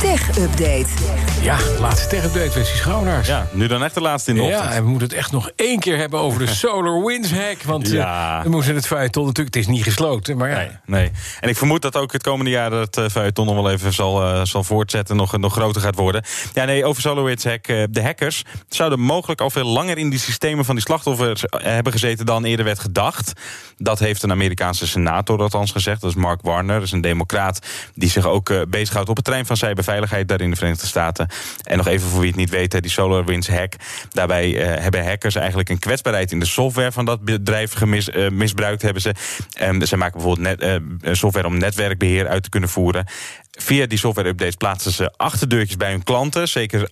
Tech Update. Ja, laatste tech-update, Wesley Schouwnaars. Ja, nu dan echt de laatste in de ochtend. Ja, en we moeten het echt nog één keer hebben over de SolarWinds hack. Want Ja. eh, we moesten het feuilleton natuurlijk... Het is niet gesloten, maar ja. Nee, nee. En ik vermoed dat ook het komende jaar dat uh, feuilleton nog wel even zal, eh, zal voortzetten, nog, nog groter gaat worden. Ja, nee, over SolarWinds hack. eh, de hackers zouden mogelijk al veel langer in die systemen van die slachtoffers eh, hebben gezeten dan eerder werd gedacht. Dat heeft een Amerikaanse senator althans gezegd. Dat is Mark Warner, dat is een democraat die zich ook eh, bezighoudt op het terrein van cyberveiligheid daar in de Verenigde Staten. En nog even voor wie het niet weet, die SolarWinds hack. Daarbij eh, hebben hackers eigenlijk een kwetsbaarheid in de software van dat bedrijf gemis, eh, misbruikt hebben ze. Ehm, ze maken bijvoorbeeld net, eh, software om netwerkbeheer uit te kunnen voeren. Via die software-updates plaatsen ze achterdeurtjes bij hun klanten. Zeker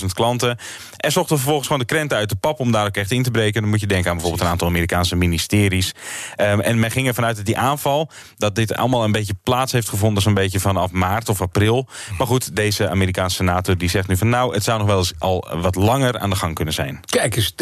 18.000 klanten. En zochten vervolgens gewoon de krenten uit de pap om daar ook echt in te breken. Dan moet je denken aan bijvoorbeeld een aantal Amerikaanse ministeries. Um, en men ging ervan uit dat die aanval... dat dit allemaal een beetje plaats heeft gevonden... zo'n beetje vanaf maart of april. Maar goed, deze Amerikaanse senator die zegt nu van... nou, het zou nog wel eens al wat langer aan de gang kunnen zijn. Kijk eens,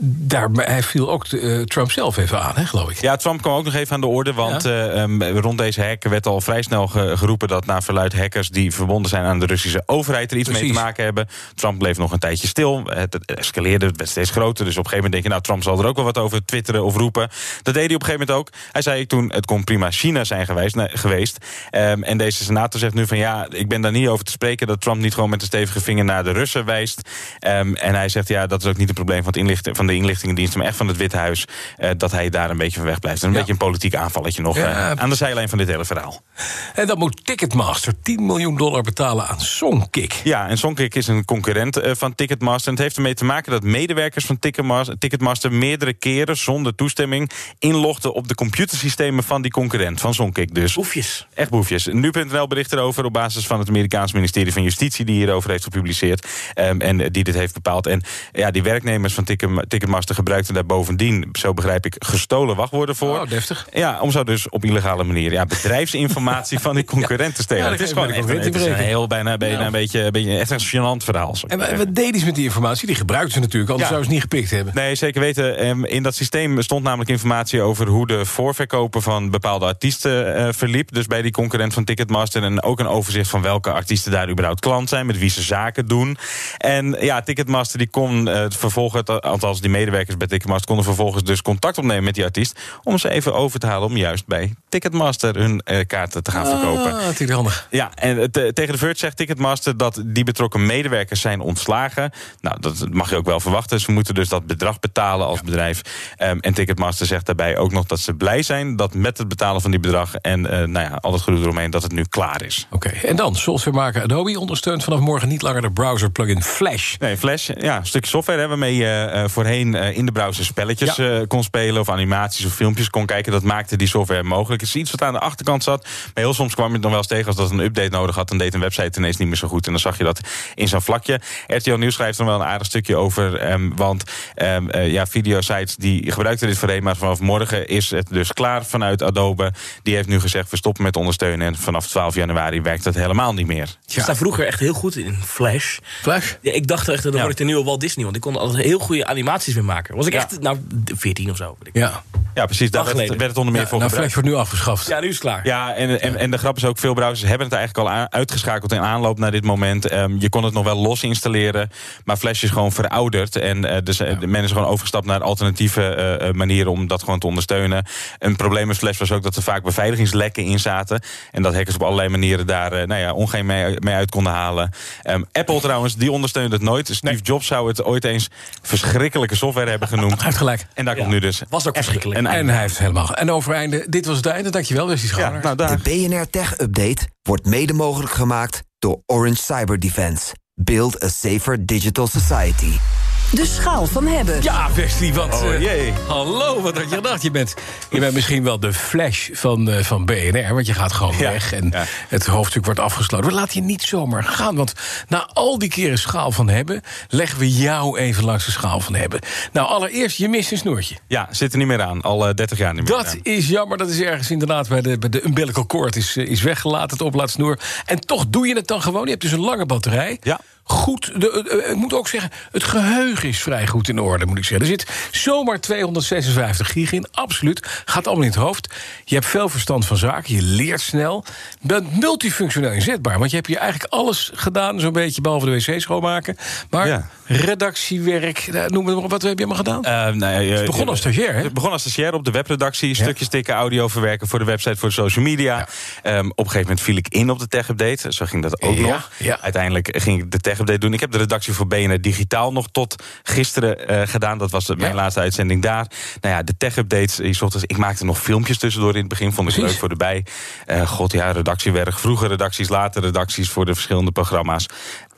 daar, hij viel ook uh, Trump zelf even aan, hè, geloof ik. Ja, Trump kwam ook nog even aan de orde. Want ja? uh, um, rond deze hack werd al vrij snel ge dat naar verluid hackers die verbonden zijn aan de Russische overheid... er iets Precies. mee te maken hebben. Trump bleef nog een tijdje stil. Het escaleerde, het werd steeds groter. Dus op een gegeven moment denk je... nou, Trump zal er ook wel wat over twitteren of roepen. Dat deed hij op een gegeven moment ook. Hij zei toen, het kon prima China zijn geweest. Nee, geweest. Um, en deze senator zegt nu van... ja, ik ben daar niet over te spreken... dat Trump niet gewoon met een stevige vinger naar de Russen wijst. Um, en hij zegt, ja, dat is ook niet het probleem van, het van de inlichtingendienst... maar echt van het Witte Huis, uh, dat hij daar een beetje van weg blijft. En een ja. beetje een politiek aanvalletje nog ja. uh, aan de zijlijn van dit hele verhaal. En dan moet Ticketmaster 10 miljoen dollar betalen aan Songkick. Ja, en Songkick is een concurrent uh, van Ticketmaster. En het heeft ermee te maken dat medewerkers van Ticketmaster, Ticketmaster... meerdere keren zonder toestemming inlogden op de computersystemen van die concurrent, van Songkick dus. Boefjes. Echt boefjes. Nu.nl bericht erover op basis van het Amerikaans ministerie van Justitie... die hierover heeft gepubliceerd um, en die dit heeft bepaald. En ja, die werknemers van Ticketmaster gebruikten daar bovendien... zo begrijp ik, gestolen wachtwoorden voor. Oh, deftig. Ja, om zo dus op illegale manier ja, bedrijfsinformatie van die concurrent stelen. Ja, het is gewoon echt een, het is een heel bijna, bijna een, beetje, een beetje echt een gênant verhaal. En wat deden ze met die informatie? Die gebruikten ze natuurlijk, anders zouden ze niet gepikt hebben. Nee, zeker weten. In dat systeem stond namelijk informatie over hoe de voorverkopen van bepaalde artiesten uh, verliep. Dus bij die concurrent van Ticketmaster. En ook een overzicht van welke artiesten daar überhaupt klant zijn, met wie ze zaken doen. En ja, Ticketmaster die kon uh, vervolgens, althans die medewerkers bij Ticketmaster konden vervolgens dus contact opnemen met die artiest. Om ze even over te halen om juist bij Ticketmaster hun uh, kaarten te gaan ah, verkopen. Natuurlijk handig. Ja, en te, tegen de Verge zegt Ticketmaster dat die betrokken medewerkers zijn ontslagen. Nou, dat mag je ook wel verwachten. Ze moeten dus dat bedrag betalen als ja. bedrijf. Um, en Ticketmaster zegt daarbij ook nog dat ze blij zijn dat met het betalen van die bedrag en uh, nou ja, al het gedoe eromheen dat het nu klaar is. Oké, okay. en dan, softwaremaker Adobe ondersteunt vanaf morgen niet langer de browser plugin Flash. Nee, Flash, ja, een stukje software hè, waarmee je uh, voorheen uh, in de browser spelletjes ja. kon spelen of animaties of filmpjes kon kijken. Dat maakte die software mogelijk. Het is iets wat aan de achterkant zat. Maar heel soms kwam je het nog wel eens tegen als dat een update nodig had. Dan deed een website ineens niet meer zo goed. En dan zag je dat in zo'n vlakje. RTL Nieuws schrijft er wel een aardig stukje over. Um, want um, uh, ja, videosites die gebruikten dit voorheen. Maar vanaf morgen is het dus klaar vanuit Adobe. Die heeft nu gezegd, we stoppen met ondersteunen. En vanaf 12 januari werkt het helemaal niet meer. Ja. Ik sta vroeger echt heel goed in Flash. Flash? Ja, ik dacht echt, dan ja. word ik de nieuwe Walt Disney. Want ik kon altijd heel goede animaties mee maken. Was ik ja. echt, nou, 14 of zo. Ja. Ja, precies. Daar werd, werd, het onder meer ja, voor nou, gebruikt. Flash wordt nu afgeschaft. Ja, nu is het klaar. Ja, en, en, en de grap is ook, veel browsers hebben het eigenlijk al uitgeschakeld in aanloop naar dit moment. Um, je kon het nog wel los installeren, maar Flash is gewoon verouderd. En uh, dus ja. men is gewoon overgestapt naar alternatieve uh, manieren om dat gewoon te ondersteunen. Een probleem met Flash was ook dat er vaak beveiligingslekken in zaten. En dat hackers op allerlei manieren daar uh, nou ja, ongein mee, mee uit konden halen. Um, Apple trouwens, die ondersteunt het nooit. Steve nee. Jobs zou het ooit eens verschrikkelijke software hebben genoemd. Hij heeft gelijk. En daar ja. komt nu dus. Was ook verschrikkelijk. En, en hij heeft helemaal. En over einde, dit was het einde. Dankjewel, Wesley Schouwer. Ja, nou, de BNR Tech Update wordt mede mogelijk gemaakt door Orange Cyber Defense. Build a safer digital society. De schaal van hebben. Ja, Wesley, want... Oh, eh, jee. hallo, wat had je gedacht? Je bent, je bent misschien wel de flash van, eh, van BNR, want je gaat gewoon Ja, weg... en ja. het hoofdstuk wordt afgesloten. We laten je niet zomaar gaan, want na al die keren schaal van hebben... leggen we jou even langs de schaal van hebben. Nou, allereerst, je mist een snoertje. Ja, zit er niet meer aan. Al eh, 30 jaar niet meer Dat aan. is jammer. Dat is ergens inderdaad bij de, bij de umbilical cord is, eh, is weggelaten, het oplaadsnoer. En toch doe je het dan gewoon. Je hebt dus een lange batterij. Ja. Goed, de, eh, ik moet ook zeggen, het geheugen is vrij goed in orde, moet ik zeggen. Er zit zomaar 256 gig in, absoluut. Gaat allemaal in het hoofd. Je hebt veel verstand van zaken, je leert snel. Je bent multifunctioneel inzetbaar, want je hebt hier eigenlijk alles gedaan... zo'n beetje, behalve de wc schoonmaken. Maar Ja. redactiewerk, eh, noem het maar wat heb je allemaal gedaan? Eh, nou, ja, je begon als stagiair, hè? Begon als stagiair op de webredactie. Stukjes tikken, audio verwerken voor de website, voor de social media. Ehm, op een gegeven moment viel ik in op de tech-update. Zo ging dat ook Ja, nog. ja. Uiteindelijk ging ik de tech-update doen. Ik heb de redactie voor BNR Digitaal nog tot gisteren eh, gedaan. Dat was mijn Ja. laatste uitzending daar. Nou ja, de tech-updates. dus- Ik maakte nog filmpjes tussendoor in het begin. Vond ik Precies. leuk voor erbij. Eh, God, ja, redactiewerk. Vroege redacties, later redacties voor de verschillende programma's.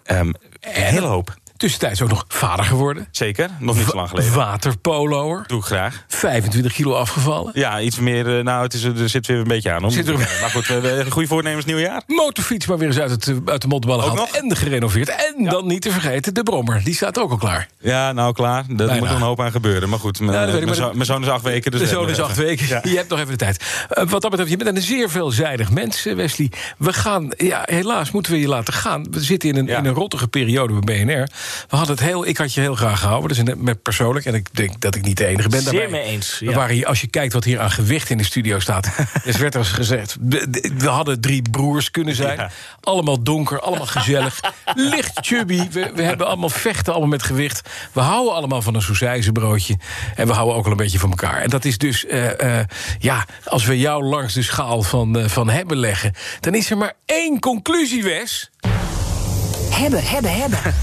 Ehm, een hele hoop. Tussentijds ook nog vader geworden. Zeker, nog niet zo lang geleden. Waterpoloer. Doe ik graag. 25 kilo afgevallen. Ja, iets meer. eh, Nou, het is, er zit weer een beetje aan. Om. Zit er- Maar goed, we hebben goede voornemens nieuwjaar. Motorfiets maar weer eens uit, het, eh, uit de modderballen Ook gehaald. nog? En gerenoveerd. En dan niet te vergeten, de brommer. Die staat ook al klaar. Ja, nou klaar. Bijna. moet nog een hoop aan gebeuren. Maar goed, mijn, dat ik, mijn, dat- zoon is acht weken. Dus de zoon is acht weken. Je hebt nog even de tijd. Eh, wat dat betreft, je bent een zeer veelzijdig mens, Wesley. We gaan, ja, helaas moeten we je laten gaan. We zitten in een, Ja. in een rottige periode bij BNR. We hadden het heel, ik had je heel graag gehouden. Dus met persoonlijk. En ik denk dat ik niet de enige ben. Zeer daarbij. mee eens, We ja. waren hier, als je kijkt wat hier aan gewicht in de studio staat. dus werd er gezegd. We, de- we hadden drie broers kunnen zijn. Ja. Allemaal donker, allemaal gezellig. Licht chubby. We, we hebben allemaal vechten, allemaal met gewicht. We houden allemaal van een sausijzenbroodje. En we houden ook wel een beetje van elkaar. En dat is dus, eh, eh, ja, als we jou langs de schaal van, eh, van hebben leggen... dan is er maar één conclusie, Wes. Hebben, hebben, hebben.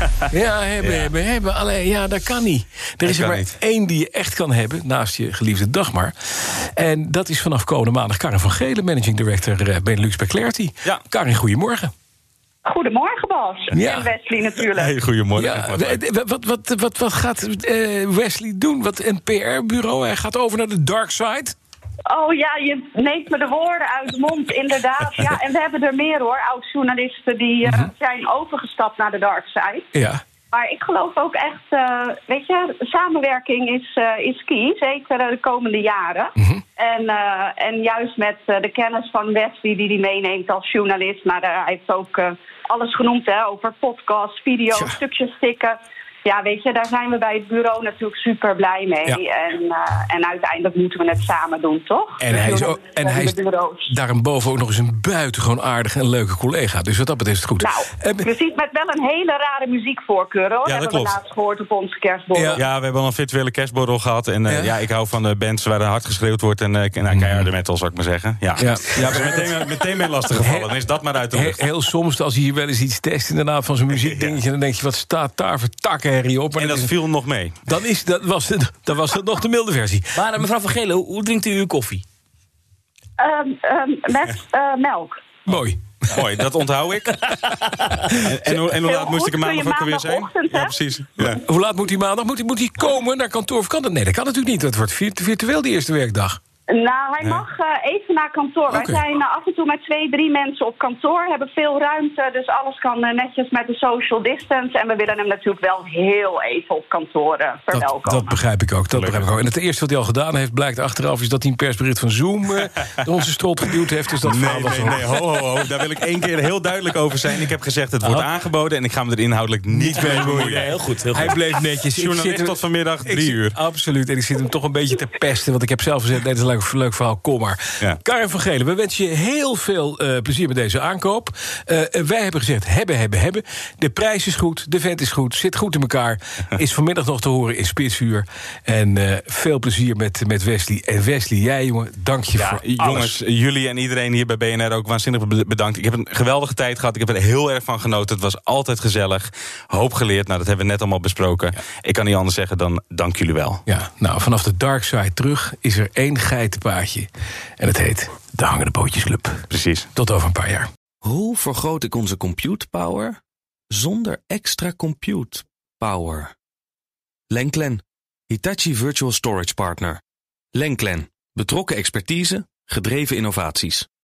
Ja, hebben, Ja. hebben, hebben. Alleen, ja, dat kan niet. Er is er maar niet. één die je echt kan hebben, naast je geliefde Dagmar. En dat is vanaf komende maandag Karin van Gelen, managing director eh, Benelux bij Clarity. Ja. Karin, goedemorgen. Goedemorgen, Bas. Ja. En Wesley natuurlijk. Hey, goedemorgen. Ja, Wat leuk. wat, wat, wat, wat, wat gaat eh, Wesley doen? Wat een PR-bureau? Hij gaat over naar de dark side? Oh ja, je neemt me de woorden uit de mond, inderdaad. Ja, en we hebben er meer hoor. Oud-journalisten die eh, zijn overgestapt naar de dark side. Ja. Maar ik geloof ook echt, eh, weet je, samenwerking is, eh, is key. Zeker de komende jaren. en, eh, en juist met de kennis van Wesley die hij meeneemt als journalist. Maar hij heeft ook alles genoemd hè, over podcast, video, Tja. stukjes stikken. Ja, weet je, daar zijn we bij het bureau natuurlijk super blij mee. Ja. En, eh, en uiteindelijk moeten we het samen doen, toch? En hij is, ook, en hij is daarboven ook nog eens een buitengewoon aardige en leuke collega. Dus wat dat betreft is het goed. Nou, precies met wel een hele rare muziekvoorkeur hoor. dat hebben klopt. we laatst gehoord op onze kerstborrel. Ja. Ja, we hebben al een virtuele kerstborrel gehad. En eh, Ja. ja. ik hou van de bands waar er hard geschreeuwd wordt. En uh, nou, keiharde metal, zou ik maar zeggen. Ja, Ja. ja. we zijn meteen, meteen mee lastig gevallen. Dan is dat maar uit de lucht. heel soms, als hij hier wel eens iets test inderdaad van zijn muziekdingetje... dan denk je, wat staat daar voor op? En dat dat is- viel nog mee. dan, is, dat was, het- dan was het nog de milde versie. Maar eh, mevrouw Van Gelen, hoe, hoe drinkt u uw koffie? Ehm, ehm, met eh, melk. Mooi. Mooi, dat onthoud ik. En, en, hoe- en hoe Heel laat moest ik er maandag ook alweer zijn? Ja, precies. Ja. Hoe laat moet hij maandag? Moet hij, moet hij komen naar kantoor of kan dat? Nee, dat kan natuurlijk niet. Het wordt virt- virtueel die eerste werkdag. Nou, hij mag eh, even naar kantoor. Wij zijn eh, af en toe met twee, drie mensen op kantoor. Hebben veel ruimte, dus alles kan eh, netjes met de social distance. En we willen hem natuurlijk wel heel even op kantoor Dat, verwelkomen. dat begrijp ik ook. Dat begrijp ik ook. En het eerste wat hij al gedaan heeft, blijkt achteraf... is dat hij een persbericht van Zoom eh, door onze strot geduwd heeft. Dus dat Nee, was nee, nee, ho, ho, ho. Daar wil ik één keer heel duidelijk over zijn. Ik heb gezegd, het wordt aangeboden... en ik ga me er inhoudelijk niet mee bemoeien. Nee, heel goed. Heel goed. Hij bleef netjes. Journalist tot vanmiddag drie uur. Absoluut. En ik zit hem toch een beetje te pesten. Want ik heb zelf gezegd, nee, dat is een leuk, leuk verhaal. Kom maar. Ja. Karin van Gelen, we wensen je heel veel eh, plezier met deze aankoop. Eh, eh, wij hebben gezegd, hebben, hebben, hebben. De prijs is goed, de vent is goed, zit goed in elkaar. Is vanmiddag nog te horen in Spitsvuur. En veel plezier met, met Wesley. En Wesley, jij jongen, dank je Ja, voor jongens, jullie en iedereen hier bij BNR ook waanzinnig be- bedankt. Ik heb een geweldige tijd gehad. Ik heb er heel erg van genoten. Het was altijd gezellig. Hoop geleerd. Nou, dat hebben we net allemaal besproken. Ik kan niet anders zeggen dan dank jullie wel. Ja, nou, vanaf de dark side terug is er één geitenpaadje. En het heet de Hangende Bootjesclub. Precies. Tot over een paar jaar. Hoe vergroot ik onze compute power zonder extra compute power? Lenklen, Hitachi Virtual Storage Partner. Lenklen, betrokken expertise, gedreven innovaties.